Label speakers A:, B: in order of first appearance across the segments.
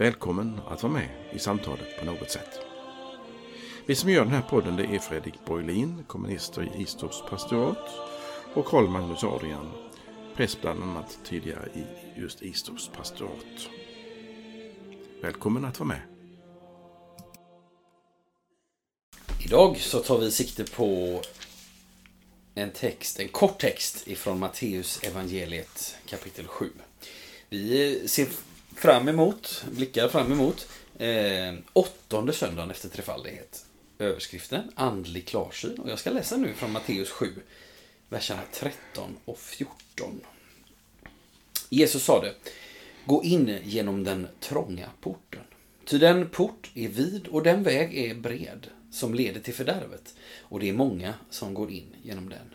A: Välkommen att vara med i samtalet på något sätt. Vi som gör den här podden det är Fredrik Borglin, kommunister i Istorps pastorat och Karl Magnus Adrian, präst bland annat tidigare i just Istorps pastorat. Välkommen att vara med.
B: Idag så tar vi sikte på en text, en kort text ifrån Matteus evangeliet kapitel 7. Vi ser fram emot, blickar fram emot eh, åttonde söndagen efter trefaldighet. Överskriften andlig klarsyn och jag ska läsa nu från Matteus 7, verserna 13 och 14. Jesus sade, gå in genom den trånga porten. Ty den port är vid och den väg är bred som leder till fördärvet och det är många som går in genom den.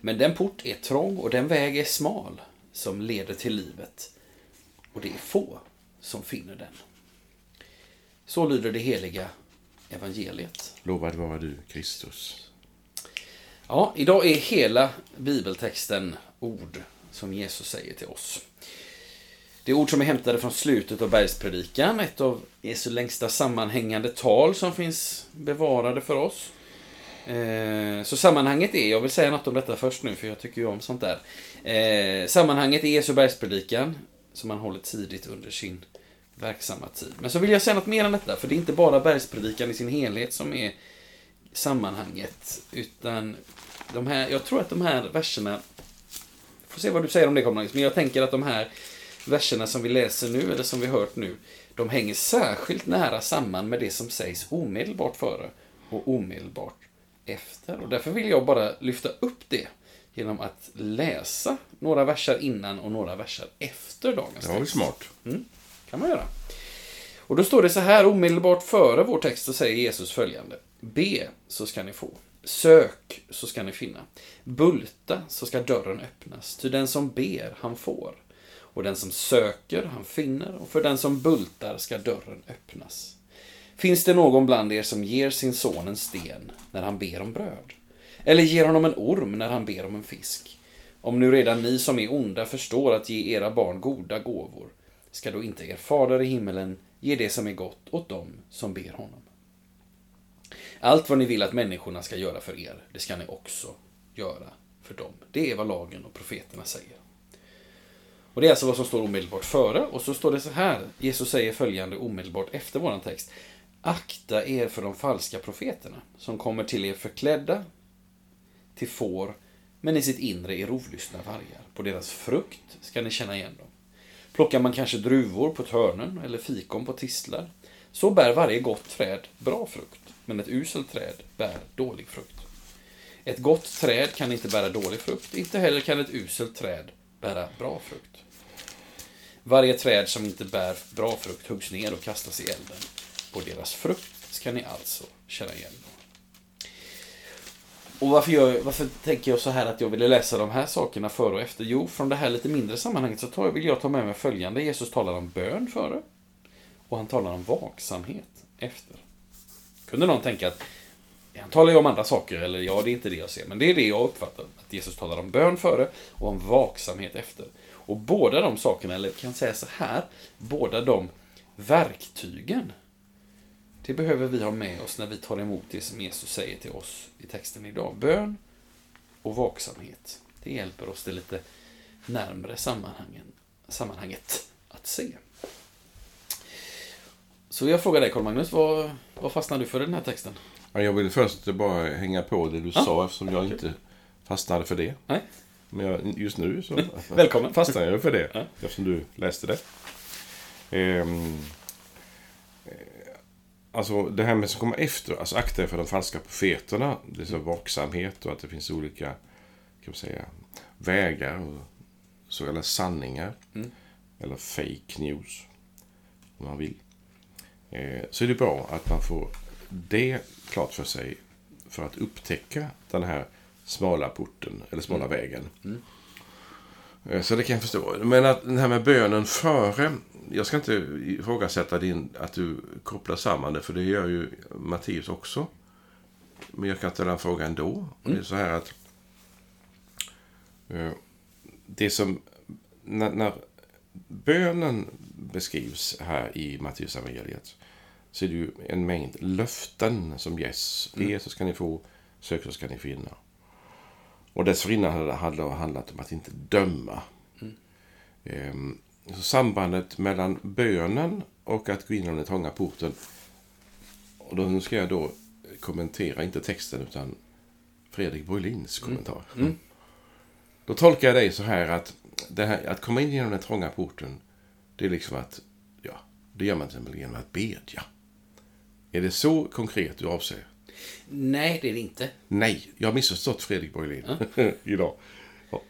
B: Men den port är trång och den väg är smal som leder till livet och det är få som finner den. Så lyder det heliga evangeliet.
A: Lovad vara du, Kristus.
B: Ja, idag är hela bibeltexten ord som Jesus säger till oss. Det är ord som är hämtade från slutet av bergspredikan, ett av Jesu längsta sammanhängande tal som finns bevarade för oss. Eh, så sammanhanget är, jag vill säga något om detta först nu för jag tycker ju om sånt där. Eh, sammanhanget är Jesu bergspredikan som man håller tidigt under sin verksamma tid. Men så vill jag säga något mer än detta, för det är inte bara bergspredikan i sin helhet som är sammanhanget, utan de här, jag tror att de här verserna, får se vad du säger om det Karl men jag tänker att de här verserna som vi läser nu, eller som vi hört nu, de hänger särskilt nära samman med det som sägs omedelbart före och omedelbart efter. Och därför vill jag bara lyfta upp det genom att läsa några verser innan och några verser efter dagens text.
A: Det var väl smart.
B: Mm, kan man göra. Och då står det så här omedelbart före vår text så säger Jesus följande. Be så ska ni få. Sök så ska ni finna. Bulta så ska dörren öppnas. Ty den som ber, han får. Och den som söker, han finner. Och för den som bultar ska dörren öppnas. Finns det någon bland er som ger sin son en sten när han ber om bröd? Eller ger honom en orm när han ber om en fisk? Om nu redan ni som är onda förstår att ge era barn goda gåvor, ska då inte er fader i himmelen ge det som är gott åt dem som ber honom? Allt vad ni vill att människorna ska göra för er, det ska ni också göra för dem. Det är vad lagen och profeterna säger. Och Det är alltså vad som står omedelbart före, och så står det så här. Jesus säger följande omedelbart efter våran text. Akta er för de falska profeterna, som kommer till er förklädda till får, men i sitt inre är rovlystna vargar. På deras frukt ska ni känna igen dem. Plockar man kanske druvor på törnen eller fikon på tistlar, så bär varje gott träd bra frukt, men ett uselt träd bär dålig frukt. Ett gott träd kan inte bära dålig frukt, inte heller kan ett uselt träd bära bra frukt. Varje träd som inte bär bra frukt huggs ner och kastas i elden. På deras frukt ska ni alltså känna igen dem. Och varför, jag, varför tänker jag så här att jag ville läsa de här sakerna före och efter? Jo, från det här lite mindre sammanhanget så tar, vill jag ta med mig följande. Jesus talar om bön före. Och han talar om vaksamhet efter. Kunde någon tänka att han talar ju om andra saker, eller ja, det är inte det jag ser. Men det är det jag uppfattar. Att Jesus talar om bön före och om vaksamhet efter. Och båda de sakerna, eller kan säga så här, båda de verktygen det behöver vi ha med oss när vi tar emot det som Jesus säger till oss i texten idag. Bön och vaksamhet. Det hjälper oss det lite närmre sammanhangen, sammanhanget att se. Så jag frågar dig Karl-Magnus, vad, vad fastnade du för i den här texten?
A: jag vill först bara hänga på det du ja. sa eftersom jag inte fastnade för det.
B: Nej.
A: Men jag, just nu så
B: Välkommen.
A: fastnade jag för det ja. eftersom du läste det. Ehm, Alltså det här med som kommer efter, alltså akta er för de falska profeterna. Det är så vaksamhet och att det finns olika, kan man säga, vägar och så kallade sanningar. Mm. Eller fake news, om man vill. eh, så är det bra att man får det klart för sig för att upptäcka den här smala porten, eller smala vägen. Eh, Så det kan jag förstå. Men att den här med bönen före. Jag ska inte ifrågasätta din, att du kopplar samman det, för det gör ju Matteus också. Men jag kan ställa en fråga ändå. Och det är så här att eh, det som, när, när bönen beskrivs här i Matteus evangeliet så är det ju en mängd löften som ges. Det så ska ni få, sök så ska ni finna. Och dessförinnan hade det handlat om att inte döma. Ehm, så sambandet mellan bönen och att gå in genom den trånga porten. Och då nu ska jag då kommentera, inte texten utan Fredrik Borlins kommentar. Då tolkar jag dig så här att det här, att komma in genom den trånga porten, det är liksom att, ja, det gör man till exempel genom att bedja. Är det så konkret du avser?
B: Nej, det är det inte.
A: Nej, jag har missförstått Fredrik Borglin idag. Ja.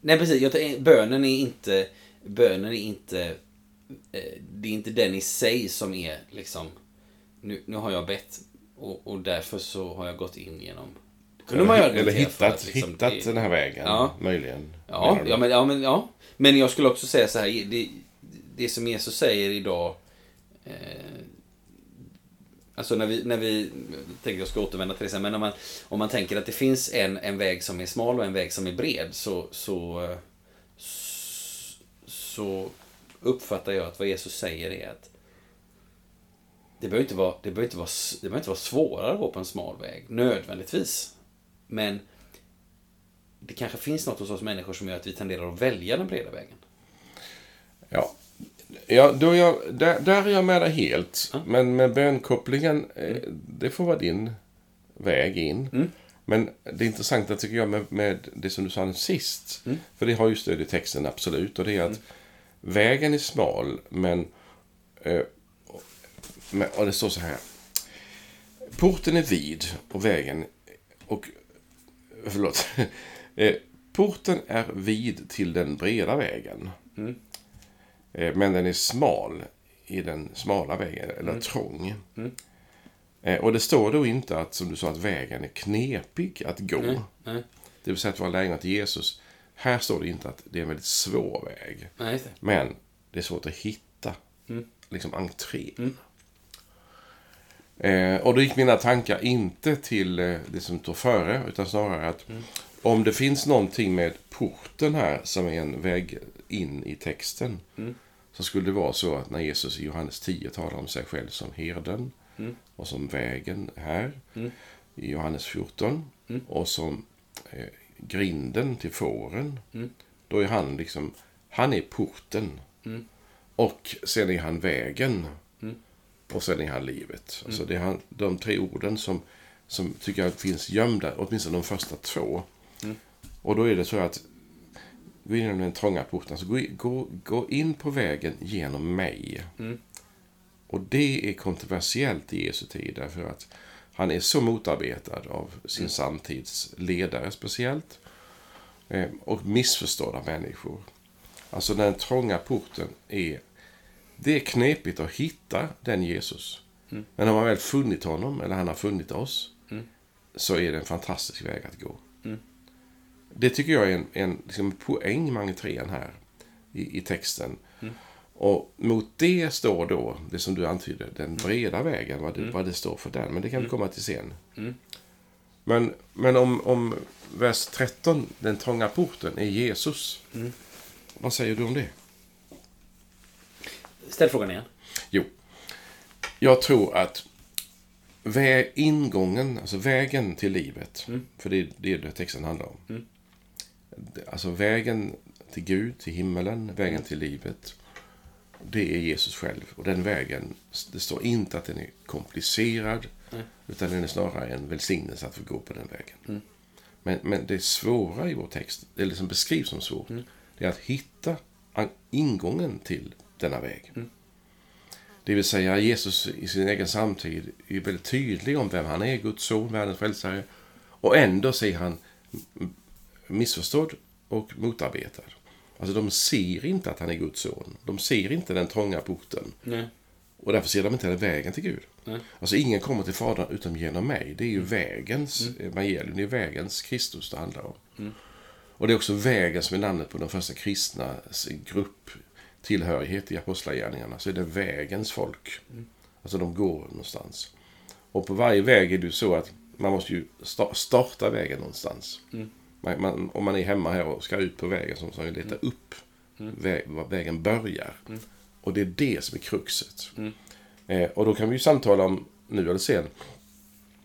B: Nej, precis. Jag, bönen är inte... Bönen är inte... eh, Det är inte den i sig som är liksom... Nu, nu har jag bett och, och därför så har jag gått in genom... Kunde man göra
A: Eller hittat,
B: att liksom
A: hittat
B: det-
A: den här vägen,
B: Ja.
A: möjligen.
B: Ja, ja, men, ja, men, ja. Men jag skulle också säga så här. Det, det som Jesus säger idag. Eh, alltså när vi, när vi tänker jag ska återvända till det sen. Men om man, om man tänker att det finns en, en väg som är smal och en väg som är bred. Så, så, eh, så uppfattar jag att vad Jesus säger är att det behöver inte vara, det behöver inte vara, det behöver inte vara svårare att gå på en smal väg. Nödvändigtvis. Men det kanske finns något hos oss människor som gör att vi tenderar att välja den breda vägen.
A: Ja, ja då jag, där, där är jag med dig helt. Men med bönkopplingen, eh, det får vara din väg in. Men det intressanta tycker jag med, med det som du sa sist, för det har ju stöd i texten absolut, och det är att vägen är smal, men, eh, men... Och det står så här. Porten är vid och vägen... Och, förlåt. Eh, Porten är vid till den breda vägen. Eh, Men den är smal i den smala vägen, eller trång. Eh, Och det står då inte att, som du sa, att vägen är knepig att gå.
B: Nej,
A: Det vill säga att vara lärjungar till Jesus. Här står det inte att det är en väldigt svår väg.
B: nej det.
A: Men det är svårt att hitta liksom entrén. Eh, och då gick mina tankar inte till eh, det som står före, utan snarare att om det finns någonting med porten här som är en väg in i texten. Så skulle det vara så att när Jesus i Johannes 10 talar om sig själv som herden och som vägen här i Johannes 14 och som eh, grinden till fåren. Då är han liksom, han är porten. Och sen är han vägen. Och sen är han livet. Alltså det är han, de tre orden som, som tycker jag finns gömda, åtminstone de första två. Och då är det så att gå in genom den trånga porten. Alltså gå, gå, gå in på vägen genom mig. Och det är kontroversiellt i Jesu tid därför att han är så motarbetad av sin samtids ledare speciellt. Eh, och missförstådd av människor. Alltså den trånga porten är... Det är knepigt att hitta den Jesus. Men om man väl funnit honom, eller han har funnit oss, så är det en fantastisk väg att gå. Det tycker jag är en, en liksom poäng med entrén här i, i texten. Och mot det står då, det som du antydde, den breda vägen, vad det, vad det står för den. Men det kan vi komma till sen. Men, men om, om vers 13, den trånga porten, är Jesus. Vad säger du om det?
B: Ställ frågan igen.
A: Jo, jag tror att vä- ingången, alltså vägen till livet, för det är det det texten handlar om. Det- Alltså vägen till Gud, till himmelen, vägen till livet, det är Jesus själv. Och den vägen, det står inte att den är komplicerad, utan den är snarare en välsignelse att få gå på den vägen. Men, men det svåra i vår text, eller som beskrivs som svårt, det är att hitta ingången till denna väg. Det vill säga Jesus i sin egen samtid är väldigt tydlig om vem han är, Guds son, världens frälsare. Och ändå ser han missförstådd och motarbetad. Alltså de ser inte att han är Guds son. De ser inte den trånga porten.
B: Nej.
A: Och därför ser de inte heller vägen till Gud.
B: Nej.
A: Alltså ingen kommer till Fadern utom genom mig. Det är ju vägens
B: Mm.
A: evangelium. Det är vägens Kristus det handlar om. Och det är också vägen som är namnet på den första kristnas grupp tillhörighet i apostlagärningarna. Så är det vägens folk. Alltså de går någonstans. Och på varje väg är det ju så att man måste ju sta- starta vägen någonstans. Man, man, om man är hemma här och ska ut på vägen så måste man leta upp vä var vägen börjar. Och det är det som är kruxet. Eh, och då kan vi ju samtala om, nu eller sen,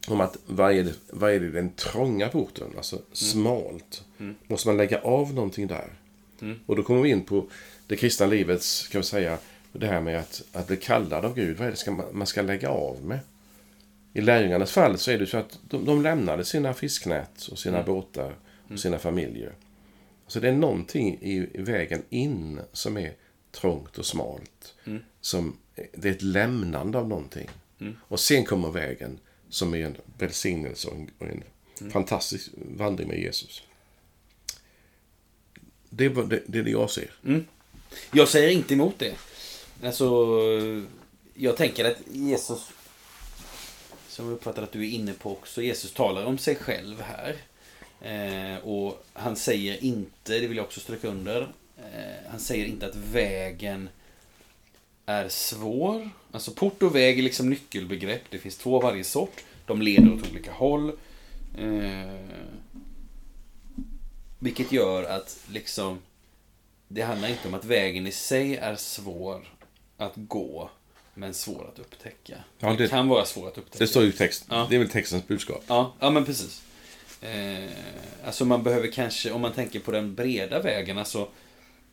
A: om att vad är, det, vad är det den trånga porten, alltså smalt. Måste man lägga av någonting där? Och då kommer vi in på det kristna livets, kan vi säga, det här med att, att bli kallad av Gud. Vad är det ska man, man ska lägga av med? I lärjungarnas fall så är det så att de, de lämnade sina fisknät och sina båtar och sina familjer. Så det är någonting i, vägen in som är trångt och smalt. Som, det är ett lämnande av någonting. Och sen kommer vägen som är en välsignelse och en, och en fantastisk vandring med Jesus. Det, är det, det är det jag ser.
B: Jag säger inte emot det. Alltså, jag tänker att Jesus, som jag uppfattar att du är inne på också, Jesus talar om sig själv här. Eh, och han säger inte, det vill jag också stryka under, eh, han säger inte att vägen är svår. Alltså port och väg är liksom nyckelbegrepp. Det finns två av varje sort. De leder åt olika håll. Eh, vilket gör att liksom det handlar inte om att vägen i sig är svår att gå, men svår att upptäcka.
A: Ja,
B: det,
A: det-
B: kan vara svår att upptäcka.
A: Det står ju i text.
B: Ja.
A: Det är väl textens budskap.
B: Ja, ja men precis. Eh, alltså man behöver kanske, om man tänker på den breda vägen, alltså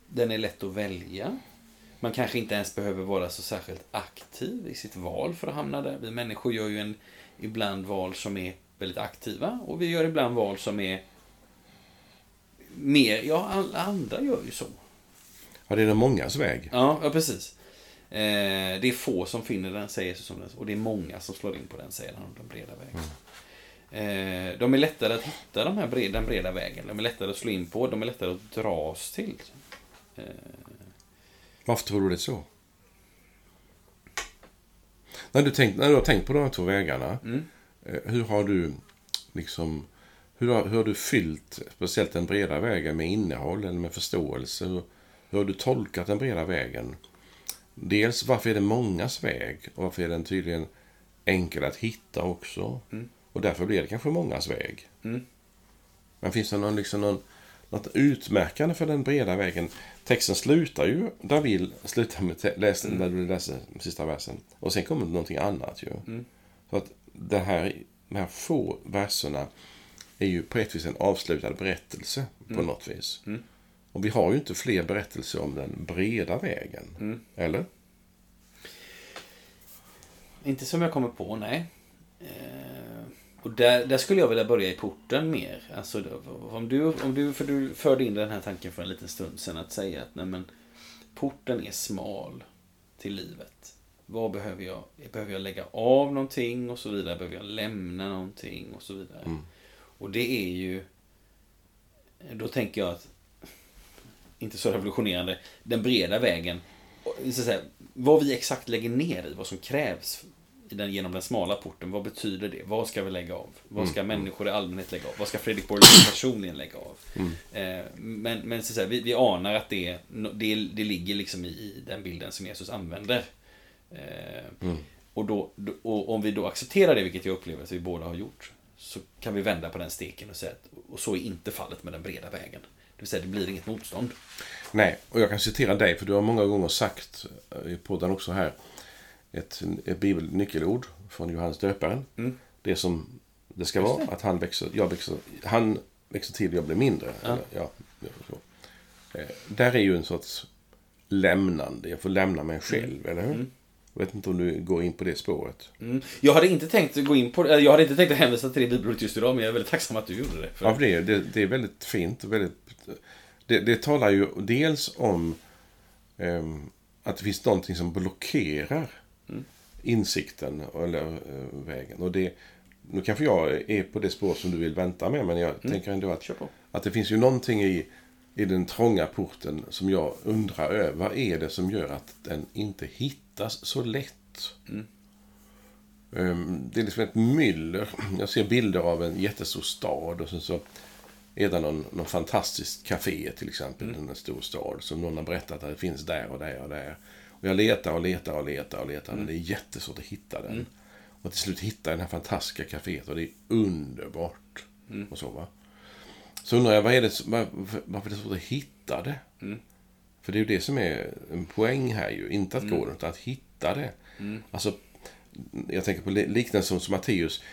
B: den är lätt att välja. Man kanske inte ens behöver vara så särskilt aktiv i sitt val för att hamna där. Vi människor gör ju en, ibland val som är väldigt aktiva och vi gör ibland val som är mer, ja alla andra gör ju så.
A: Ja, det är den mångas väg.
B: Ja, ja precis. Eh, det är få som finner den, säger Jesus om den. Och det är många som slår in på den, säger han den breda vägen. Eh, de är lättare att hitta de här breda, den breda vägen. De är lättare att slå in på. De är lättare att dras till. Eh,
A: Varför tror du det så? När du, tänkt, när du har tänkt på de här två vägarna,
B: Mm.
A: eh, hur har du liksom hur har, hur har du fyllt speciellt den breda vägen med innehåll eller med förståelse? Hur, hur har du tolkat den breda vägen? Dels varför är det mångas väg och varför är den tydligen enkel att hitta också? Och därför blir det kanske mångas väg.
B: Mm.
A: Men finns det någon, liksom någon, något utmärkande för den breda vägen? Texten slutar ju där vi slutar med läs, där du läser sista versen. Och sen kommer det någonting annat ju. Så att det här, de här få verserna är ju på ett vis en avslutad berättelse på något vis. Och vi har ju inte fler berättelser om den breda vägen. Eller?
B: inte som jag kommer på, nej. Och där, där skulle jag vilja börja i porten mer. Alltså, om du, om du, för du förde in den här tanken för en liten stund sedan att säga att nej, men, porten är smal till livet. Vad behöver jag? Behöver jag lägga av någonting och så vidare? Behöver jag lämna någonting och så vidare? Och det är ju... Då tänker jag att, inte så revolutionerande, den breda vägen. Så att säga, vad vi exakt lägger ner i, vad som krävs den, genom den smala porten. Vad betyder det? Vad ska vi lägga av? Vad ska människor i allmänhet lägga av? Vad ska Fredrik Borlund personligen lägga av? Eh, men men så säga, vi, vi anar att det, det, det ligger liksom i, den bilden som Jesus använder. Eh, och, då, då- och om vi då accepterar det, vilket jag upplever att vi båda har gjort, så kan vi vända på den steken och säga att och så är inte fallet med den breda vägen. Det vill säga, det blir inget motstånd.
A: Nej, och jag kan citera dig, för du har många gånger sagt eh, i podden också här ett, ett bibelnyckelord från Johannes döparen. Det som det ska vara, att han växer, jag växer, han växer till och jag blir mindre. Eller, ja. Eh, där är ju en sorts lämnande, jag får lämna mig själv, eller hur? Jag vet inte om du går in på det spåret.
B: Mm. Jag hade inte tänkt gå in på Jag hade inte tänkt att hänvisa till det bibelordet just idag, men jag är väldigt tacksam att du gjorde det. För,
A: Ja, för det, är- det, det är väldigt fint. Väldigt, det, det talar ju dels om ehm, att det finns någonting som blockerar insikten eller eh, vägen. Och det, nu kanske jag är på det spår som du vill vänta med, men jag tänker ändå att, att det finns ju någonting i, i den trånga porten som jag undrar över. Vad är det som gör att den inte hittas så lätt? allt. Ehm, Det är liksom ett myller. Jag ser bilder av en jättestor stad och sen så är det någon, någon fantastisk café till exempel i en stor stad som någon har berättat att det finns där och där och där. Och jag letar och letar och letar och letar men det är jättesvårt att hitta den. Och till slut hittar jag det här fantastiska kaféet och det är underbart. Och så va. Så undrar jag, vad är det, varför är det svårt att hitta det? För det är ju det som är en poäng här ju. Inte att gå runt, att hitta det. Alltså, jag tänker på li- liknelsen som Matteus.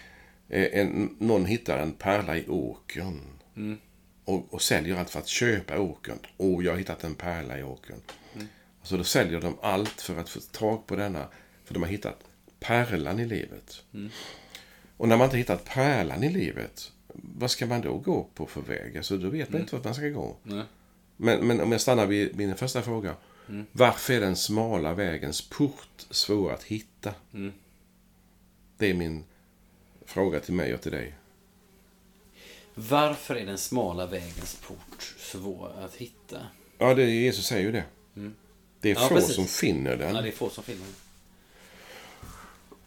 A: Eh, En, någon hittar en pärla i åkern. Och, och säljer allt för att köpa åkern. Åh, jag har hittat en pärla i åkern. Alltså då säljer de allt för att få tag på denna. För de har hittat pärlan i livet. Och när man inte hittat pärlan i livet. Vad ska man då gå på för väg? Alltså då vet man inte vart man ska gå.
B: Nej.
A: Men, men om jag stannar vid min första fråga. Varför är den smala vägens port svår att hitta? Det är min fråga till mig och till dig.
B: Varför är den smala vägens port svår att hitta?
A: Ja, det, Jesus säger ju det. Det är
B: Ja,
A: få
B: precis.
A: som finner den.
B: Ja, det är få som finner den.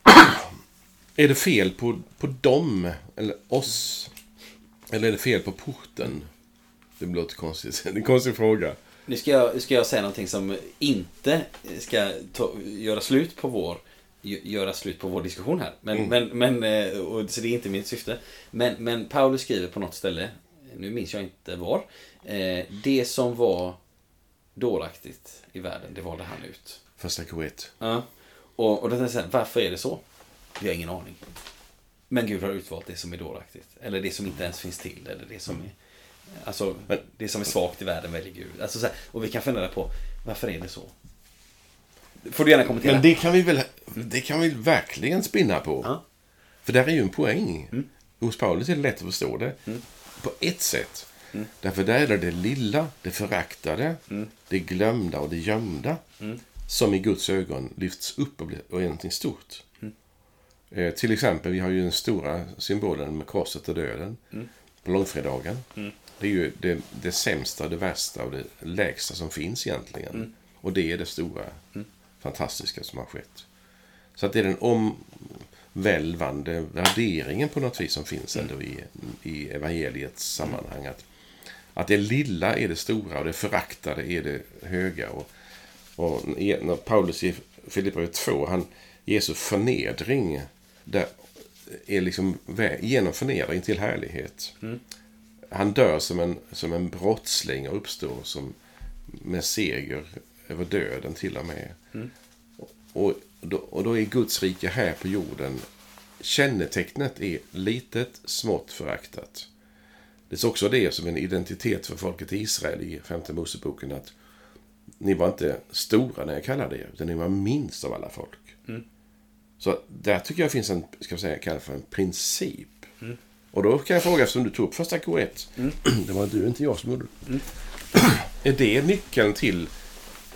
A: Är det fel på, på dem, eller oss? Eller är det fel på porten? Det låter konstigt. Det är en konstig fråga.
B: Nu ska jag, ska jag säga någonting som inte ska ta, göra slut på vår gö- göra slut på vår diskussion här. Men, men, men, eh, och, så det är inte mitt syfte. Men, men Paulus skriver på något ställe, nu minns jag inte var, eh, det som var dåraktigt i världen, det valde han ut.
A: Första K1.
B: Ja. Och, och då tänkte jag så här, varför är det så? Vi har ingen aning. Men Gud har utvalt det som är dåraktigt. Eller det som inte ens finns till. Eller det som är, alltså,
A: Men-
B: det som är svagt i världen väljer Gud. Alltså, så här, och vi kan fundera på, varför är det så? Får du gärna kommentera.
A: Men det kan vi väl det kan vi verkligen spinna på.
B: Ja.
A: För där är ju en poäng. Hos Paulus är det lätt att förstå det. På ett sätt. Därför där är det det lilla, det föraktade, det glömda och det gömda. Som i Guds ögon lyfts upp och, blir, och är någonting stort. Eh, till exempel, vi har ju den stora symbolen med korset och döden. På långfredagen. Det är ju det, det sämsta, det värsta och det lägsta som finns egentligen. Och det är det stora, fantastiska som har skett. Så att det är den omvälvande värderingen på något vis som finns ändå i, i evangeliets sammanhang. Att, att det lilla är det stora och det föraktade är det höga. Och, och när Paulus i Filipperbrevet 2, han, Jesu förnedring, där är liksom genom förnedring till härlighet. Han dör som en, som en brottsling och uppstår som med seger över döden till och med. Och, då, och då är Guds rike här på jorden. Kännetecknet är litet, smått, föraktat. Det är också det som en identitet för folket i Israel i femte Moseboken. Att ni var inte stora när jag kallade er, utan ni var minst av alla folk. Så där tycker jag finns en, ska jag säga, för en princip. Och då kan jag fråga, eftersom du tog upp första K1. Det var du, inte jag som gjorde det. Är det nyckeln till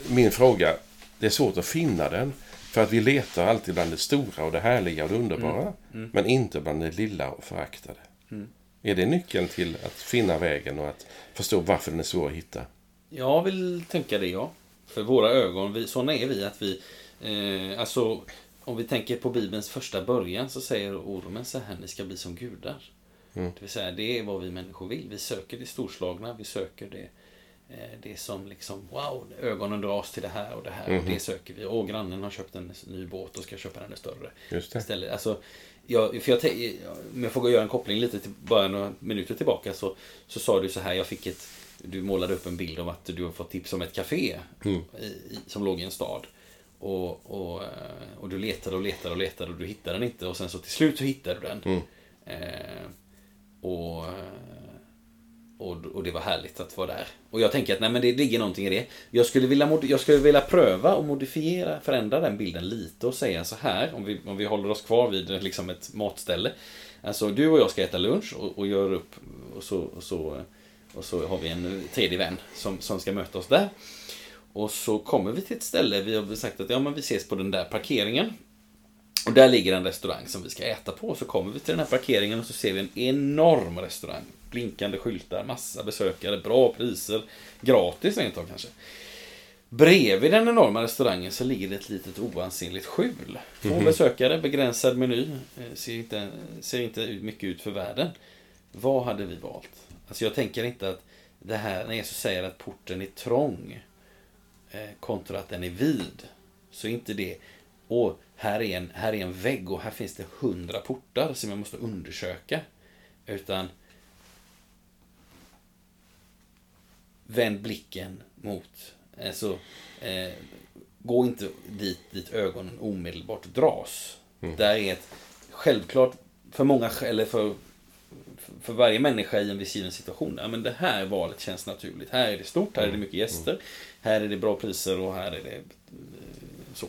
A: min fråga? Det är svårt att finna den. För att vi letar alltid bland det stora och det härliga och det underbara. Men inte bland det lilla och föraktade. Är det nyckeln till att finna vägen och att förstå varför den är svår att hitta?
B: Jag vill tänka det, ja. För våra ögon, vi, sådana är vi att vi... Eh, alltså, om vi tänker på Bibelns första början så säger ormen så här, ni ska bli som gudar. Det vill säga, det är vad vi människor vill. Vi söker det storslagna, vi söker det, det som liksom, wow, ögonen dras till det här och det här. Och det söker vi. Åh, grannen har köpt en ny båt och ska köpa den större.
A: Just det.
B: Istället, alltså, jag, för jag, om jag får gå och göra en koppling lite till bara några minuter tillbaka så, så sa du så här, jag fick ett du målade upp en bild om att du har fått tips om ett café i, i, som låg i en stad. Och, och, eh, och du letade och letade och letade och du hittade den inte och sen så till slut så hittade du den. Eh, och, eh, och, och det var härligt att vara där. Och jag tänker att nej, men det ligger någonting i det. Jag skulle vilja, jag skulle vilja pröva och modifiera, förändra den bilden lite och säga så här, om vi, om vi håller oss kvar vid liksom ett matställe. Alltså du och jag ska äta lunch och, och gör upp och så, och, så, och så har vi en tredje vän som, som ska möta oss där. Och så kommer vi till ett ställe, vi har sagt att ja, men vi ses på den där parkeringen. Och där ligger en restaurang som vi ska äta på. Så kommer vi till den här parkeringen och så ser vi en enorm restaurang. Blinkande skyltar, massa besökare, bra priser. Gratis rent av kanske. Bredvid den enorma restaurangen så ligger det ett litet oansenligt skjul. Få
A: Mhm.
B: besökare, begränsad meny, eh, ser inte, ser inte mycket ut för världen. Vad hade vi valt? Alltså jag tänker inte att det här, när Jesus säger att porten är trång eh, kontra att den är vid, så är inte det, åh, här är, en, här är en vägg och här finns det hundra portar som jag måste undersöka. Utan vänd blicken mot, alltså, eh, gå inte dit, dit ögonen omedelbart dras. Där är ett, självklart, för många, eller för, för varje människa i en viss given situation, ja men det här valet känns naturligt. Här är det stort, här är det mycket gäster, här är det bra priser och här är det eh, så.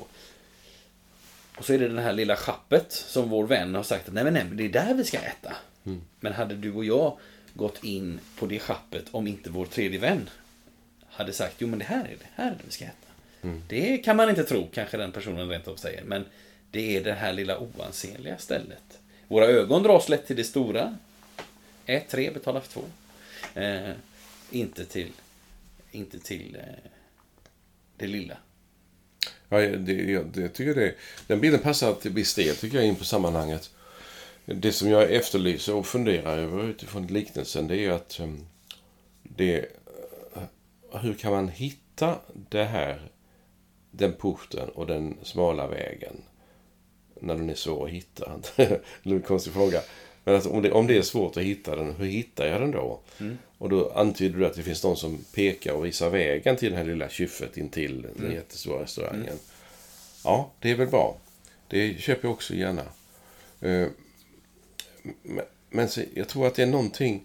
B: Och så är det det här lilla schappet som vår vän har sagt att nej men, nej, men det är där vi ska äta. Men hade du och jag gått in på det schappet om inte vår tredje vän hade sagt jo men det här är det, här är det vi ska äta. Det kan man inte tro, kanske den personen rent av säger. Men det är det här lilla oansenliga stället. Våra ögon dras lätt till det stora. Ät tre, betala för två. Eh, inte till, inte till eh, det lilla.
A: Ja, det, jag, det tycker det, den bilden passar till viss del tycker jag in på sammanhanget. Det som jag efterlyser och funderar över utifrån liknelsen det är att um, det, eh, hur kan man hitta det här, den porten och den smala vägen när den är svår att hitta? det är en konstig fråga. Men alltså, om, det, om det är svårt att hitta den, hur hittar jag den då? Och då antyder du att det finns någon som pekar och visar vägen till den här lilla kyffet in till den jättestora restaurangen. Ja, det är väl bra. Det köper jag också gärna. Men- Men så, jag tror att det är någonting...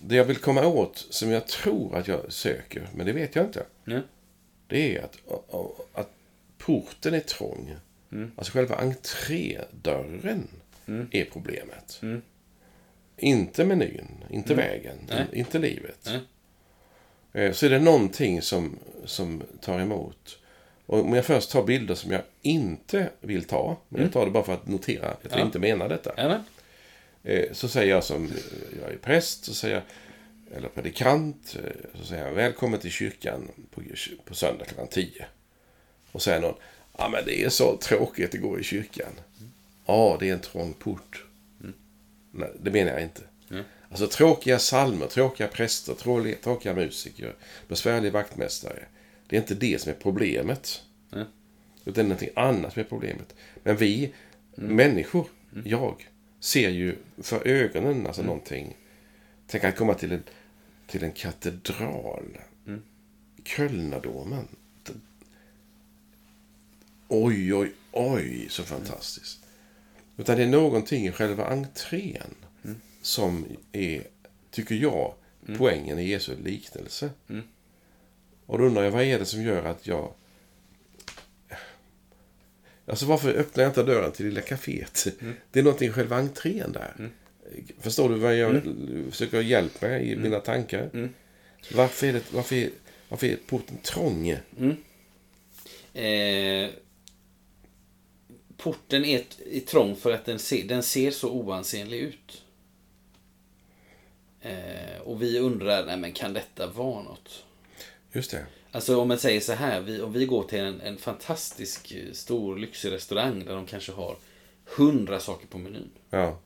A: Det jag vill komma åt, som jag tror att jag söker, men det vet jag inte.
B: Ja.
A: Det är att, att porten är trång. Alltså själva entrédörren är problemet. Inte menyn, inte vägen,
B: Nej.
A: inte livet.
B: Nej.
A: Eh, Så är det någonting som, som tar emot. Och om jag först tar bilder som jag inte vill ta, men jag tar det bara för att notera att jag
B: Ja.
A: inte menar detta.
B: Jajamän.
A: Eh, Så säger jag som, eh, jag är präst, så säger jag, eller predikant, eh, så säger jag välkommen till kyrkan på, på söndag klockan 10. Och säger någon, ja men det är så tråkigt att gå i kyrkan. Ja, det är en trång port. Nej, det menar jag inte.
B: Nej.
A: Alltså tråkiga salmer, tråkiga präster, tråkiga, tråkiga musiker, besvärlig vaktmästare. Det är inte det som är problemet.
B: Nej.
A: Utan det är någonting annat som är problemet. Men vi människor, jag, ser ju för ögonen alltså någonting. Tänk att komma till en, till en katedral. Kölnadomen. D- Oj, oj, oj, så fantastiskt. Utan det är någonting i själva entrén som är, tycker jag, poängen i Jesu liknelse. Och då undrar jag, vad är det som gör att jag... Alltså varför öppnar jag inte dörren till lilla kaféet? Det är någonting i själva entrén där. Förstår du vad jag försöker hjälpa mig i mina tankar? Varför, är det, varför, är, varför är porten trång?
B: Eh, porten är, är trång för att den ser, den ser så oansenlig ut. Eh, och vi undrar, nej men kan detta vara något?
A: Just det.
B: Alltså om man säger så här, vi, om vi går till en, en fantastisk eh, stor lyxig restaurang där de kanske har hundra saker på menyn.
A: Ja.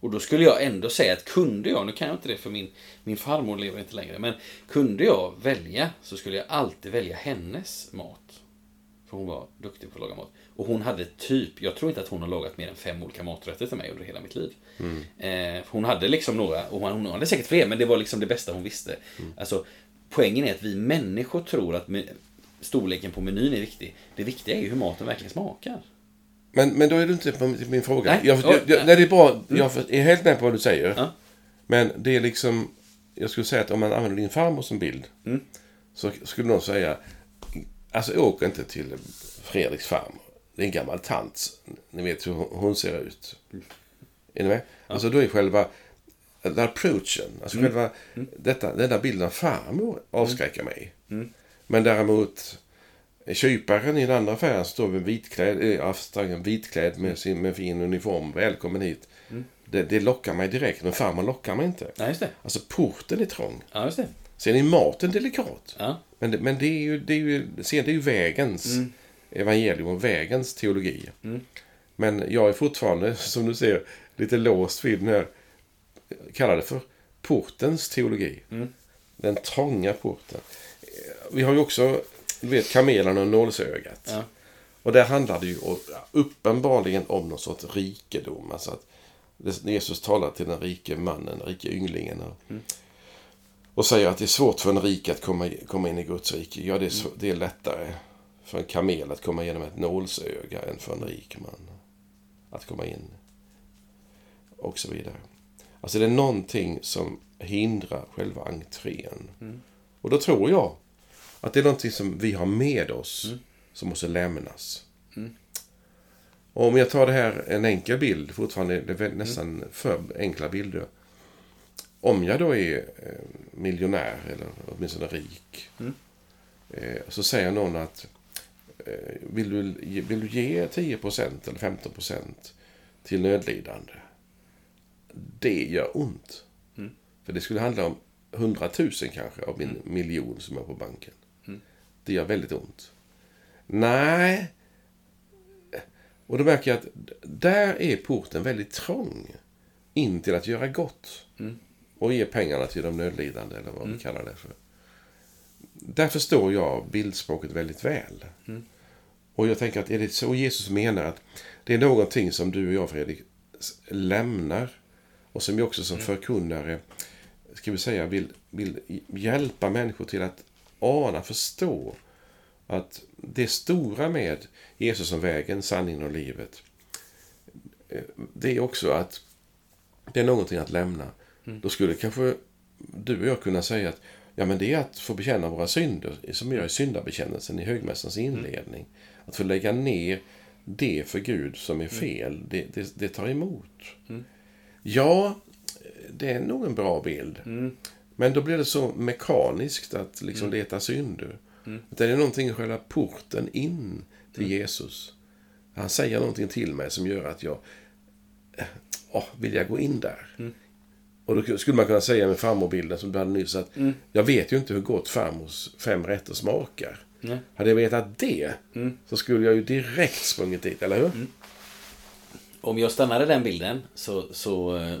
B: Och då skulle jag ändå säga att kunde jag, nu kan jag inte det för min, min farmor lever inte längre, men kunde jag välja så skulle jag alltid välja hennes mat. För hon var duktig på att laga mat. Och hon hade typ, jag tror inte att hon har lagat mer än fem olika maträtter till mig under hela mitt liv. Eh, för hon hade liksom några, och hon, hon hade säkert fler, men det var liksom det bästa hon visste. Alltså, poängen är att vi människor tror att storleken på menyn är viktig. Det viktiga är ju hur maten verkligen smakar.
A: Men, men då är du inte på min fråga.
B: Nej.
A: Jag, jag, jag,
B: nej.
A: det är bra. Jag är helt med på vad du säger.
B: Ja.
A: Men det är liksom... Jag skulle säga att om man använder din farmor som bild.
B: Mm.
A: Så skulle någon säga... Alltså åk inte till Fredriks farmor. Det är en gammal tant. Ni vet hur hon- ser ut. Är ni med? Alltså då är själva... The approachen. Alltså
B: Mm.
A: själva... Detta, denna bilden av farmor avskräcker mig.
B: Mm.
A: Men däremot... Kyparen i den andra affären står med vitklädd, afstagen vitklädd med sin med fin uniform. Välkommen hit.
B: Mm.
A: Det, det lockar mig direkt, men farmor lockar mig inte.
B: Ja.
A: Alltså porten är trång.
B: Ja, just det.
A: Sen är maten delikat.
B: Ja.
A: Men, det, men det är ju, det är ju, sen det är ju vägens evangelium och vägens teologi. Men jag är fortfarande, som du ser, lite låst vid den här, kallar det för portens teologi. Den trånga porten. Vi har ju också, du vet, kamelen och nålsögat.
B: Ja.
A: Och där handlar det ju uppenbarligen om någon sorts rikedom. Alltså att Jesus talar till den rike mannen, den rike ynglingen. Och, och säger att det är svårt för en rik att komma, komma in i Guds rike. Ja, det är, sv- det är lättare för en kamel att komma genom ett nålsöga än för en rik man att komma in. Och så vidare. Alltså det är någonting som hindrar själva entrén. Och då tror jag att det är någonting som vi har med oss som måste lämnas. Och om jag tar det här, en enkel bild, fortfarande är det väl nästan för enkla bilder. Om jag då är eh, miljonär, eller åtminstone rik, eh, så säger någon att eh, vill, du, ge- vill du ge 10% eller 15% till nödlidande? Det gör ont. För det skulle handla om 100 000 kanske av min miljon som är på banken. Det gör väldigt ont. Nej. Och då märker jag att där är porten väldigt trång. In till att göra gott. Och ge pengarna till de nödlidande eller vad vi kallar det för. Där förstår jag bildspråket väldigt väl. Och jag tänker att är det så Jesus menar att det är någonting som du och jag Fredrik lämnar och som vi också som förkunnare ska vi säga vill, vill hjälpa människor till att ana, förstå att det stora med Jesus som vägen, sanningen och livet eh, det är också att det är någonting att lämna. Då skulle kanske du och jag kunna säga att ja, men det är att få bekänna våra synder, som vi gör i syndabekännelsen i högmässans inledning. Att få lägga ner det för Gud som är fel, det, det, det tar emot. Ja, det är nog en bra bild. Men då blir det så mekaniskt att liksom leta synder. Utan det är någonting i själva porten in till Jesus. Han säger någonting till mig som gör att jag eh, åh, vill jag gå in där. Och då skulle man kunna säga med farmorbilden som du hade nyss att jag vet ju inte hur gott farmors fem rätter smakar.
B: Nej.
A: Hade jag vetat det så skulle jag ju direkt sprungit dit, eller hur?
B: Om jag stannar i den bilden så, så, eh,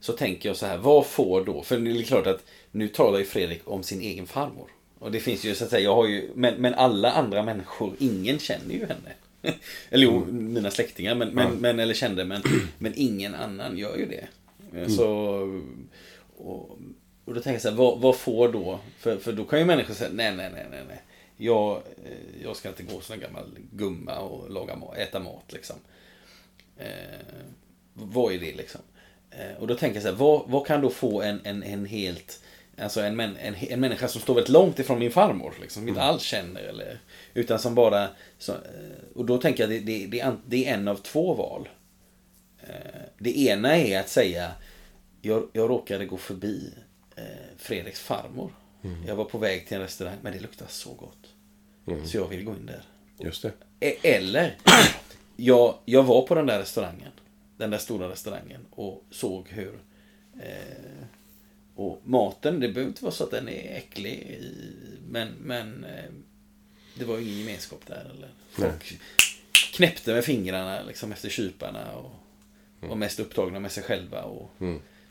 B: så tänker jag så här, vad får då, för det är klart att nu talar ju Fredrik om sin egen farmor. Och det finns ju så att säga, jag har ju, men, men alla andra människor, ingen känner ju henne. eller jo, mina släktingar, men, men, men, eller kände, men, men ingen annan gör ju det. Så, och, och då tänker jag så här, vad, vad får då, för, för då kan ju människor säga, nej, nej, nej, nej, nej. Jag, eh, jag ska inte gå som en gammal gumma och laga mat, äta mat liksom. Eh, vad är det liksom? Eh, och då tänker jag så här, vad, vad kan då få en, en, en helt, alltså en, en, en människa som står väldigt långt ifrån min farmor, liksom, inte alls känner eller, utan som bara, så, eh, och då tänker jag det, det, det, det är en av två val. Eh, det ena är att säga, jag, jag råkade gå förbi eh, Fredriks farmor. Jag var på väg till en restaurang, men det luktar så gott. Så jag vill gå in där.
A: Just det.
B: E- Eller, jag, jag var på den där restaurangen. Den där stora restaurangen och såg hur... Eh, och maten, det behöver inte vara så att den är äcklig. i- Men, men eh, det var ju ingen gemenskap där. Eller. Folk knäppte med fingrarna liksom, efter kyparna och var mest upptagna med sig själva. Och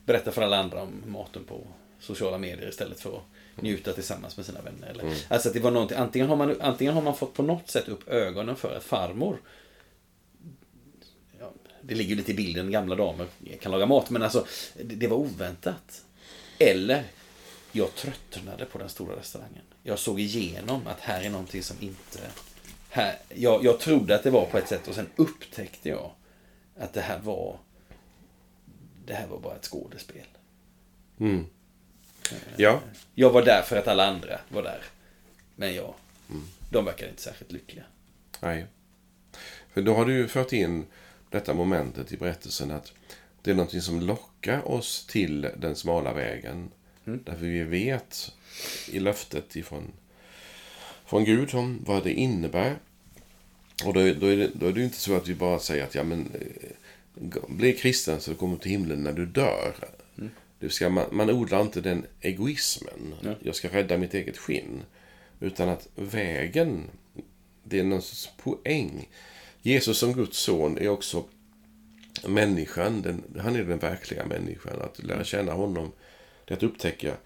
B: berättade för alla andra om maten på sociala medier istället för att njuta tillsammans med sina vänner. Eller, Alltså att det var någonting, antingen har, man, antingen har man fått på något sätt upp ögonen för att farmor det ligger ju lite i bilden, gamla damer kan laga mat, men alltså det, var oväntat. Eller jag tröttnade på den stora restaurangen. Jag såg igenom att här är någonting som inte... Här, jag, jag trodde att det var på ett sätt och sen upptäckte jag att det här var... Det här var bara ett skådespel.
A: Mm. Ja,
B: Jag var där för att alla andra var där. Men jag, de verkar inte särskilt lyckliga.
A: nej. För då har du ju fört in detta momentet i berättelsen att det är någonting som lockar oss till den smala vägen. Därför vi vet i löftet ifrån från Gud om vad det innebär. Och då, är- då, är det, då är det inte så att vi bara säger att ja men eh, bli kristen så kommer du till himlen när du dör. Det vill säga, man, man odlar inte den egoismen.
B: Ja.
A: Jag ska rädda mitt eget skinn. Utan att vägen, det är någon sorts poäng. Jesus som Guds son är också människan. Den, han är den verkliga människan. Att lära känna honom, det är att upptäcka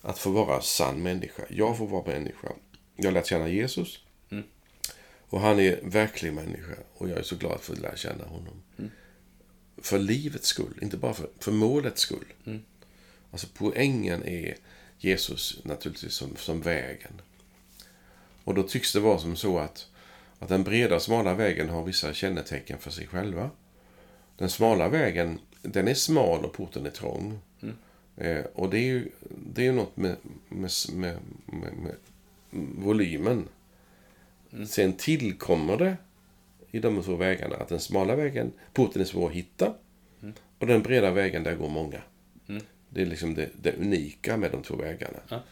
A: att få vara sann människa. Jag får vara människa. Jag har lärt känna Jesus.
B: Mm.
A: Och han är verklig människa. Och jag är så glad att få lära känna honom. För livets skull, inte bara för, för målets skull. Alltså poängen är Jesus naturligtvis som, som vägen. Och då tycks det vara som så att, att den breda smala vägen har vissa kännetecken för sig själva. Den smala vägen, den är smal och porten är trång. Eh, och det är ju, det är något med, med, med, med, volymen. Sen tillkommer det i de två vägarna att den smala vägen, porten är svår att hitta. Och den breda vägen, där går många. Det är liksom det, det unika med de två vägarna.
B: Ja.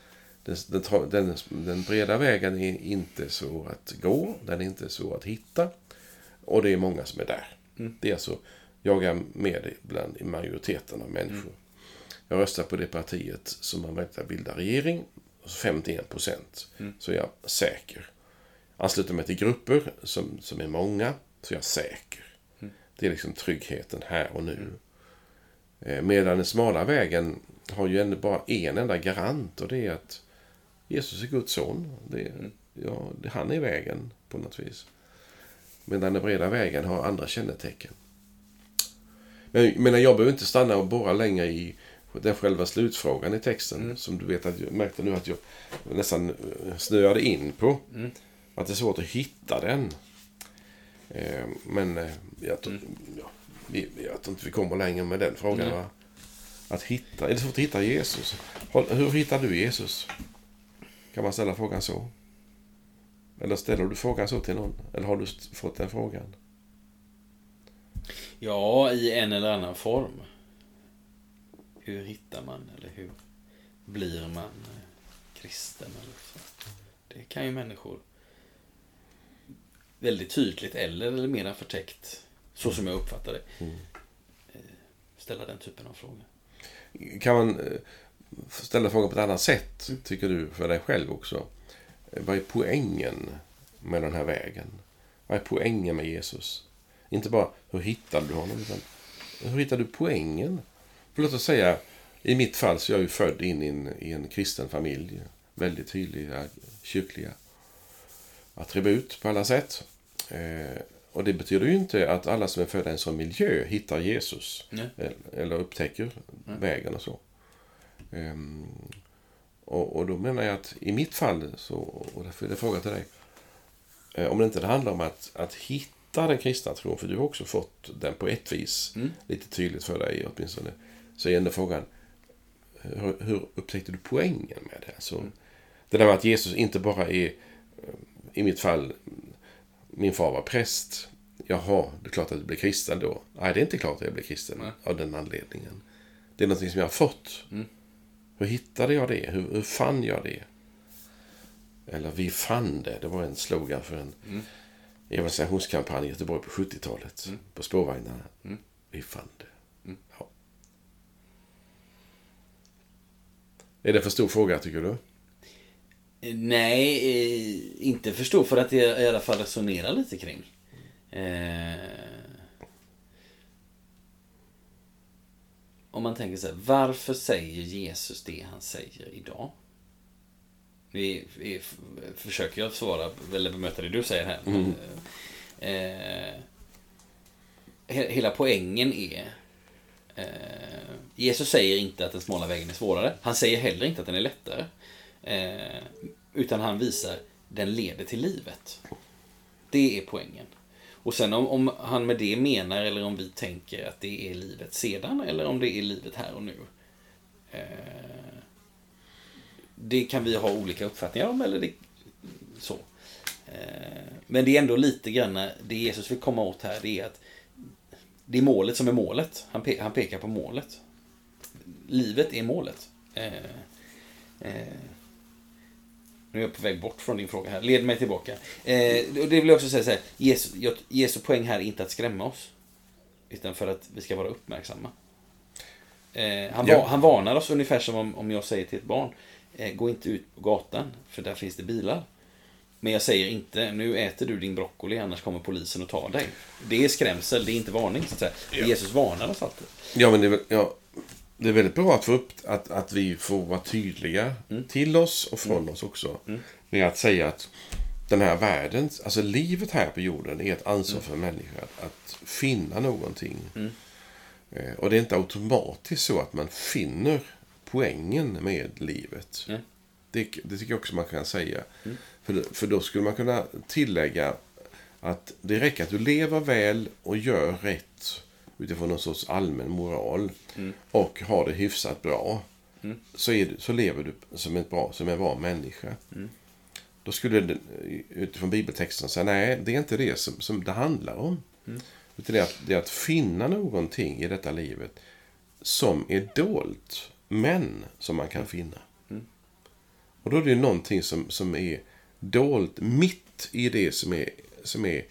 A: Den, den, den, breda vägen är inte så att gå, den är inte så att hitta. Och det är många som är där. Det är alltså, jag är med bland i majoriteten av människor. Jag röstar på det partiet som möjlighet att bilda regering. Och så 51 procent. Så är jag säker. Ansluter mig till grupper som, som är många. Så är jag säker. Det är liksom tryggheten här och nu. Eh, Medan den smala vägen har ju ändå bara en enda garant och det är att Jesus är Guds son. Det, är- ja, han är vägen på något vis. Medan den breda vägen har andra kännetecken. Men, men jag behöver inte stanna och borra längre i den själva slutfrågan i texten. Som du vet att jag märkte nu att jag nästan eh, snöade in på. Att det är svårt att hitta den. Eh, Men eh, jag, tror- ja, vi, jag tror inte vi kommer längre med den frågan. Va? Att hitta, är det svårt att hitta Jesus? Hur hittar du Jesus? Kan man ställa frågan så? Eller ställer du frågan så till någon? Eller har du fått den frågan?
B: Ja, i en eller annan form. Hur hittar man, eller hur blir man eh, kristen? Eller så. Det kan ju människor väldigt tydligt eller, eller mer förtäckt, så som jag uppfattar det, eh, ställa den typen av frågor.
A: Kan man eh, ställa frågan på ett annat sätt, tycker du, för dig själv också? Vad är poängen med den här vägen? Vad är poängen med Jesus? Inte bara hur hittade du honom, utan hur hittar du poängen? För låt oss säga, i mitt fall så är jag ju född in i en, i en kristen familj. Väldigt tydliga kyrkliga attribut på alla sätt. Eh, och det betyder ju inte att alla som är födda i en sån miljö hittar Jesus.
B: Nej.
A: Eller, eller upptäcker vägen och så. Ehm, och, och då menar jag att i mitt fall, så, och därför är det fråga till dig. Eh, om det inte handlar om att, att hitta den kristna tron, för du har också fått den på ett vis, lite tydligt för dig åtminstone, så är ändå frågan, hur, hur upptäckte du poängen med det? Så, Det där med att Jesus inte bara är, eh, i mitt fall, min far var präst. Jaha, det är klart att du blir kristen då. Nej, det är inte klart att jag blir kristen
B: Nej.
A: av den anledningen. Det är någonting som jag har fått. Hur hittade jag det? Hur, hur fann jag det? Eller vi fann det. Det var en slogan för en evangelisationskampanj i Göteborg på 70-talet. På spårvagnarna. Vi fann det. Ja. Är det för stor fråga, tycker du?
B: Nej, eh, inte för stor för att jag i alla fall resonerar lite kring. Eh, om man tänker så här, varför säger Jesus det han säger idag? Vi, vi försöker jag svara, eller bemöta det du säger här. men, Eh, he- hela poängen är eh, Jesus säger inte att den smala vägen är svårare. Han säger heller inte att den är lättare. Eh, utan han visar den leder till livet. Det är poängen. Och sen om, om han med det menar, eller om vi tänker att det är livet sedan, eller om det är livet här och nu. Eh, det kan vi ha olika uppfattningar om, eller det, så. Eh, men det är ändå lite grann, det Jesus vill komma åt här, det är att det är målet som är målet. Han, pe- han pekar på målet. Livet är målet. Eh, eh, nu är jag på väg bort från din fråga här. Led mig tillbaka. Eh, och det vill jag också säga så här. Jesu, Jesu poäng här är inte att skrämma oss. Utan för att vi ska vara uppmärksamma. Eh, han,
A: Ja.
B: han varnar oss ungefär som om, om jag säger till ett barn. Eh, gå inte ut på gatan, för där finns det bilar. Men jag säger inte, nu äter du din broccoli, annars kommer polisen och tar dig. Det är skrämsel, det är inte varning. Så att säga.
A: Ja.
B: Jesus varnar oss alltid.
A: Ja, men det är, väl- ja, det är väldigt bra att, få upp, att, att vi får vara tydliga till oss och från oss också. Med att säga att den här världen, alltså livet här på jorden är ett ansvar för människor att, finna någonting. Eh, Och det är inte automatiskt så att man finner poängen med livet. Det, det tycker jag också man kan säga. För, för då skulle man kunna tillägga att det räcker att du lever väl och gör rätt utifrån någon sorts allmän moral och har det hyfsat bra. Så, är du, så lever du som, ett bra, som en bra människa. Då skulle det utifrån bibeltexten säga nej, det är inte det som, som det handlar om. Utan det är, att, det är att finna någonting i detta livet som är dolt, men som man kan finna. Och då är det någonting som, som är dolt mitt i det som är, som är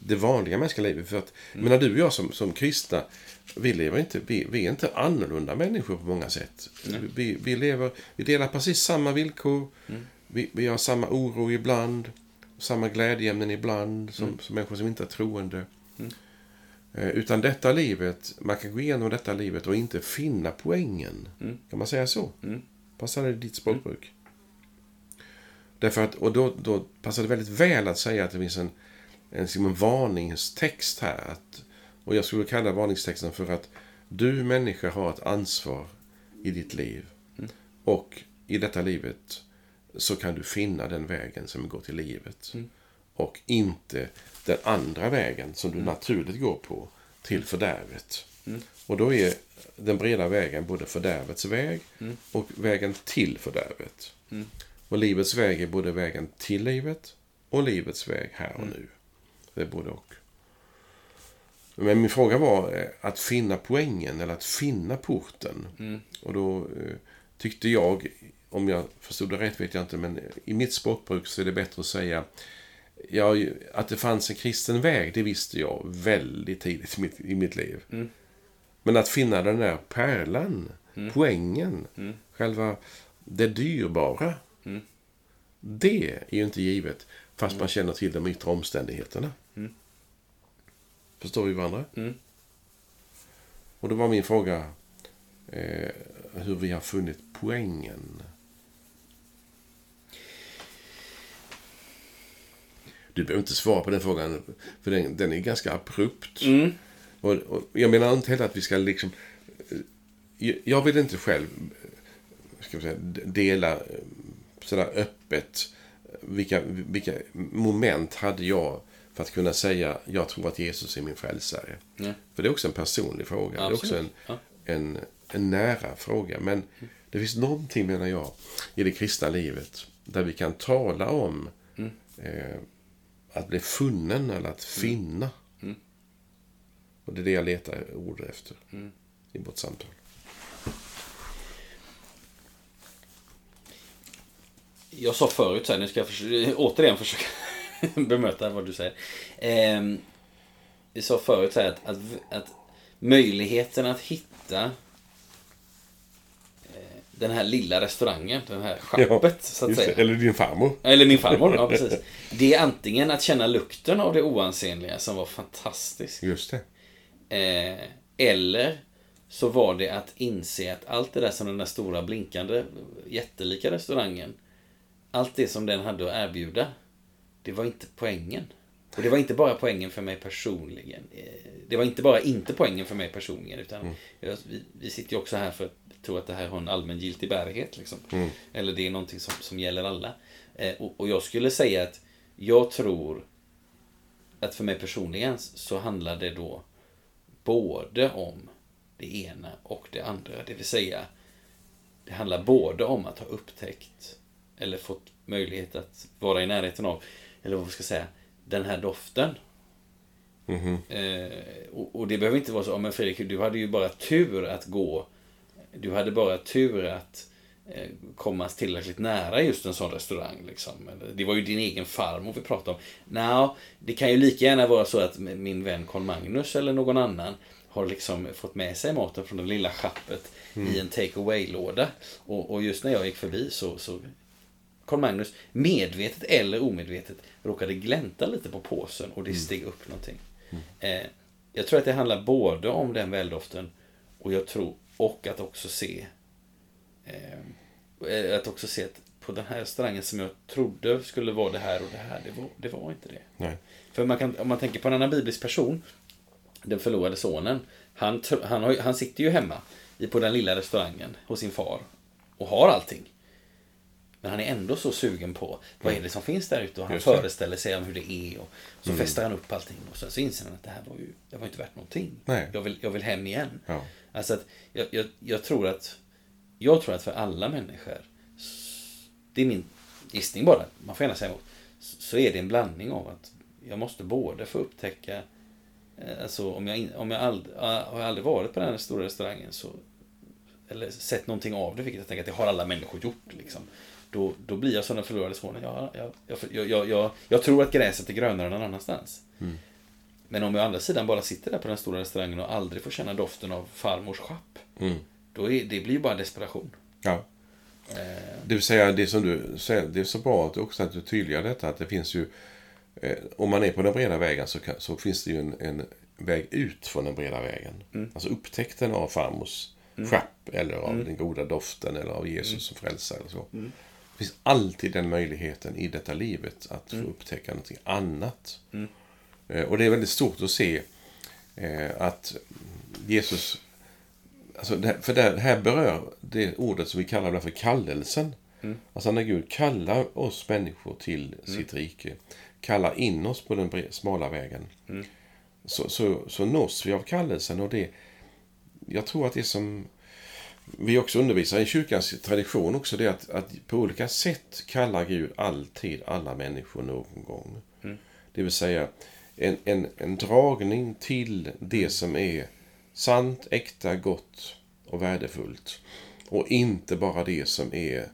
A: det vanliga mänskliga livet. För att, mm. menar, du och jag som, som kristna, vi, lever inte, vi, vi är inte annorlunda människor på många sätt. Vi, vi, lever, vi delar precis samma villkor. Vi, vi har samma oro ibland. Samma glädjeämnen ibland som, som människor som inte är troende. Eh, Utan detta livet, man kan gå igenom detta livet och inte finna poängen. Kan man säga så? Passar det ditt språkbruk? Därför att, och då, då passar det väldigt väl att säga att det finns en, en, liksom en varningstext här. Att, och jag skulle kalla varningstexten för att du människa har ett ansvar i ditt liv. Och i detta livet så kan du finna den vägen som går till livet. Och inte den andra vägen som du naturligt går på till fördärvet. Och då är den breda vägen både fördärvets väg och vägen till fördärvet. Och livets väg är både vägen till livet och livets väg här och nu. Det är både och. Men min fråga var eh, att finna poängen eller att finna porten. Och då eh, tyckte jag, om jag förstod det rätt vet jag inte, men i mitt språkbruk så är det bättre att säga ja, att det fanns en kristen väg, det visste jag väldigt tidigt i mitt, i mitt liv. Men att finna den där pärlan, poängen, själva det dyrbara. Det är ju inte givet fast man känner till de yttre omständigheterna. Förstår vi varandra? Och då var min fråga eh, hur vi har funnit poängen. Du behöver inte svara på den frågan, för den, den är ganska abrupt. Och, och jag menar inte heller att vi ska liksom... eh, Jag vill inte själv ska vi säga, dela eh, sådär öppet vilka, vilka moment hade jag för att kunna säga jag tror att Jesus är min frälsare.
B: Nej.
A: För det är också en personlig fråga. Det är också en,
B: Absolut.
A: en, en nära fråga. Men det finns någonting, menar jag, i det kristna livet där vi kan tala om eh, att bli funnen eller att finna. Och det är det jag letar ord efter i vårt samtal.
B: Jag sa förut så här, nu ska jag försöka, återigen försöka bemöta vad du säger. Eh, vi sa förut så här att, att, att möjligheten att hitta eh, den här lilla restaurangen, den här schappet så att säga.
A: Eller din farmor.
B: Eller min farmor, ja precis. Det är antingen att känna lukten av det oansenliga som var fantastisk.
A: Just det.
B: Eh, eller så var det att inse att allt det där som den där stora blinkande jättelika restaurangen allt det som den hade att erbjuda det var inte poängen. Och det var inte bara poängen för mig personligen. Eh, Det var inte bara inte poängen för mig personligen utan jag, vi, vi sitter ju också här för att tro att det här har en allmängiltig bärighet. Liksom. Eller det är någonting som, som gäller alla. Eh, och, och jag skulle säga att jag tror att för mig personligen så handlar det då både om det ena och det andra. Det vill säga, det handlar både om att ha upptäckt eller fått möjlighet att vara i närheten av, eller vad vi ska säga, den här doften. Eh, och, och det behöver inte vara så, "Ja, men Fredrik, du hade ju bara tur att gå, du hade bara tur att eh, komma tillräckligt nära just en sån restaurang. Liksom. Det var ju din egen farmor vi pratade om. Nå, det kan ju lika gärna vara så att min vän Carl Magnus eller någon annan har liksom fått med sig maten från det lilla schappet mm. i en take away-låda. Och, och, just när jag gick förbi så, så Carl Magnus, medvetet eller omedvetet, råkade glänta lite på påsen och det mm. steg upp någonting. Mm. Eh, jag tror att det handlar både om den väldoften och jag tror, och att också se eh, att också se att på den här restaurangen som jag trodde skulle vara det här och det här, det var, det var inte det.
A: Nej.
B: För man kan, om man tänker på en annan biblisk person, den förlorade sonen, han, han, har, han sitter ju hemma på den lilla restaurangen hos sin far och har allting. Men han är ändå så sugen på vad är det som finns där ute och han Just föreställer sig om hur det är. Och så mm. festar han upp allting och sen så inser han att det här var ju det var inte värt någonting.
A: Nej.
B: Jag, vill, jag vill hem igen.
A: Ja.
B: Alltså att jag, jag, jag, tror att jag tror att för alla människor, det är min gissning bara, man får gärna säga emot, så är det en blandning av att jag måste både få upptäcka eh, Alltså om jag, om jag aldrig, har jag aldrig varit på den här stora restaurangen så Eller sett någonting av det, vilket jag tänker att det har alla människor gjort. Liksom då, då blir jag som den förlorade sonen. Jag, jag, jag, jag, jag, tror att gräset är grönare någon annanstans.
A: Mm.
B: Men om jag å andra sidan bara sitter där på den stora restaurangen och aldrig får känna doften av farmors schapp.
A: Mm.
B: Då är, det blir ju bara desperation.
A: Ja. Eh. Det vill säga, det som du säger, det är så bra att också att du tydliggör detta att det finns ju eh, om man är på den breda vägen så, kan, så finns det ju en, en, väg ut från den breda vägen.
B: Mm.
A: Alltså upptäckten av farmors mm. schapp eller av mm. den goda doften eller av Jesus mm. som frälsare. Eller så.
B: Mm.
A: Det finns alltid den möjligheten i detta livet att mm. få upptäcka någonting annat.
B: Mm.
A: Eh, och det är väldigt stort att se eh, att Jesus... Alltså det, för det här berör det ordet som vi kallar för kallelsen.
B: Mm.
A: Alltså när Gud kallar oss människor till mm. sitt rike, kallar in oss på den smala vägen,
B: mm.
A: så, så, så nås vi av kallelsen. Och det, jag tror att det som vi också undervisar i kyrkans tradition också det att, att på olika sätt kallar Gud alltid alla människor någon gång.
B: Mm.
A: Det vill säga en, en, en dragning till det som är sant, äkta, gott och värdefullt. Och inte bara det som är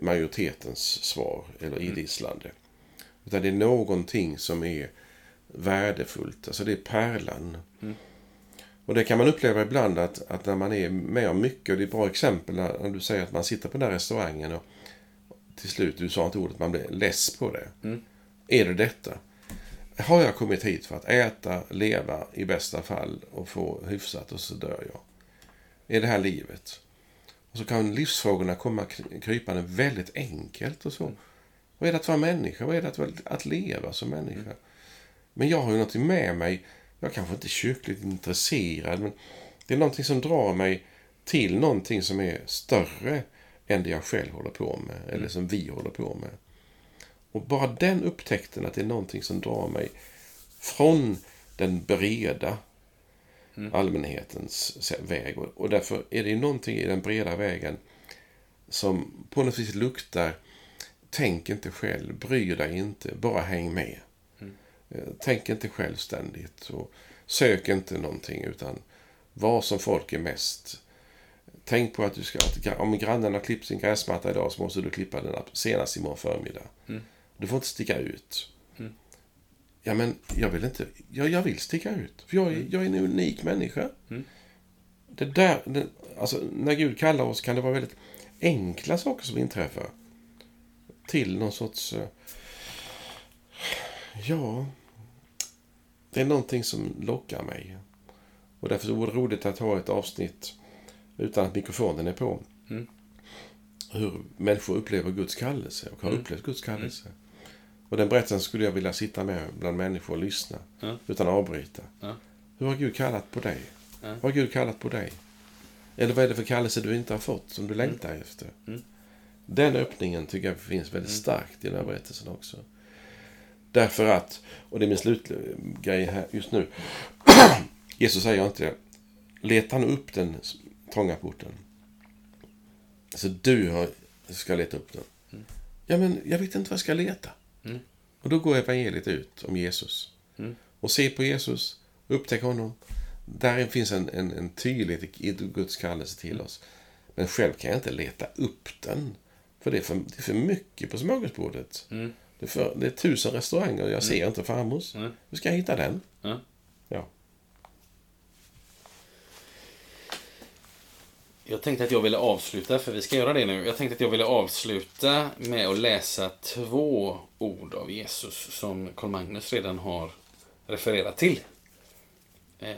A: majoritetens svar eller mm. idisslande. Utan det är någonting som är värdefullt. Alltså det är pärlan. Och det kan man uppleva ibland att, att när man är med om mycket, och det är ett bra exempel när, när du säger att man sitter på den där restaurangen och till slut, du sa inte ordet, man blir less på det.
B: Mm.
A: Är det detta? Har jag kommit hit för att äta, leva i bästa fall och få hyfsat och så dör jag? Är det här livet? Och så kan livsfrågorna komma krypande väldigt enkelt och så.
B: Mm.
A: Vad är det att vara människa? Vad är det att, att leva som människa? Mm. Men jag har ju någonting med mig jag kanske inte är kyrkligt intresserad, men det är någonting som drar mig till någonting som är större än det jag själv håller på med, eller mm. som vi håller på med. Och bara den upptäckten att det är någonting som drar mig från den breda mm. allmänhetens väg. Och därför är det någonting i den breda vägen som på något vis luktar Tänk inte själv, bry dig inte, bara häng med. Eh, tänk inte självständigt och sök inte någonting utan var som folk är mest. Tänk på att du ska, att om grannen har klippt sin gräsmatta idag så måste du klippa den senast imorgon förmiddag.
B: Mm.
A: Du får inte sticka ut.
B: Mm.
A: Ja, men jag vill inte. Jag, jag vill sticka ut. För jag, mm. jag är en unik människa.
B: Mm.
A: Det där, det, alltså, när Gud kallar oss kan det vara väldigt enkla saker som inträffar. Till någon sorts... Uh, Ja, det är någonting som lockar mig. Och därför vore det roligt att ha ett avsnitt utan att mikrofonen är på.
B: Mm.
A: Hur människor upplever Guds kallelse och har mm. upplevt Guds kallelse. Mm. Och den berättelsen skulle jag vilja sitta med bland människor och lyssna.
B: Ja.
A: Utan att avbryta.
B: Ja.
A: Hur har Gud kallat på dig?
B: Ja.
A: Vad har Gud kallat på dig? Eller vad är det för kallelse du inte har fått, som du mm. längtar efter?
B: Mm.
A: Den öppningen tycker jag finns väldigt mm. starkt i den här berättelsen också. Därför att, och det är min slutgrej här just nu. Jesus säger inte det. Leta nu upp den trånga porten. Så du har, ska leta upp den.
B: Mm.
A: Ja, men jag vet inte vad jag ska leta.
B: Mm.
A: Och då går evangeliet ut om Jesus.
B: Mm.
A: Och se på Jesus, upptäck honom. Där finns en, en, en tydlighet i Guds kallelse till oss. Men själv kan jag inte leta upp den. För det är för, det är för mycket på smörgåsbordet.
B: Mm.
A: Det, är för, det är tusen restauranger och jag ser inte farmors.
B: Mm.
A: Hur ska jag hitta den?
B: Ja.
A: Ja.
B: Jag tänkte att jag ville avsluta, för vi ska göra det nu. Jag tänkte att jag ville avsluta med att läsa två ord av Jesus som Karl Magnus redan har refererat till. Eh,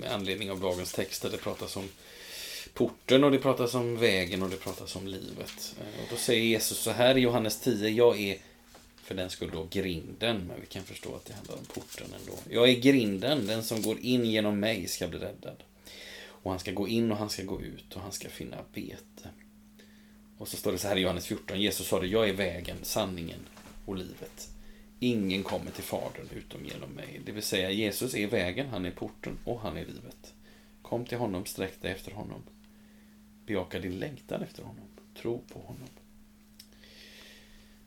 B: med anledning av dagens text där det pratas om porten och det pratas om vägen och det pratas om livet. Eh, och då säger Jesus så här i Johannes 10. Jag är för den skull då grinden, men vi kan förstå att det handlar om porten ändå. Jag är grinden, den som går in genom mig ska bli räddad. Och han ska gå in och han ska gå ut och han ska finna bete. Och så står det så här i Johannes 14. Jesus sa det, jag är vägen, sanningen och livet. Ingen kommer till Fadern utom genom mig. Det vill säga, Jesus är vägen, han är porten och han är livet. Kom till honom, sträck dig efter honom. Bejaka din längtan efter honom. Tro på honom.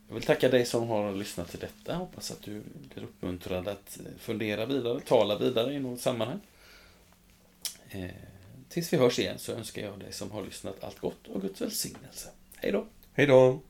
B: Jag vill tacka dig som har lyssnat till detta. Hoppas att du blir uppmuntrad att fundera vidare, tala vidare i något sammanhang. Eh, tills vi hörs igen så önskar jag dig som har lyssnat allt gott och Guds välsignelse. Hej då!
A: Hej då!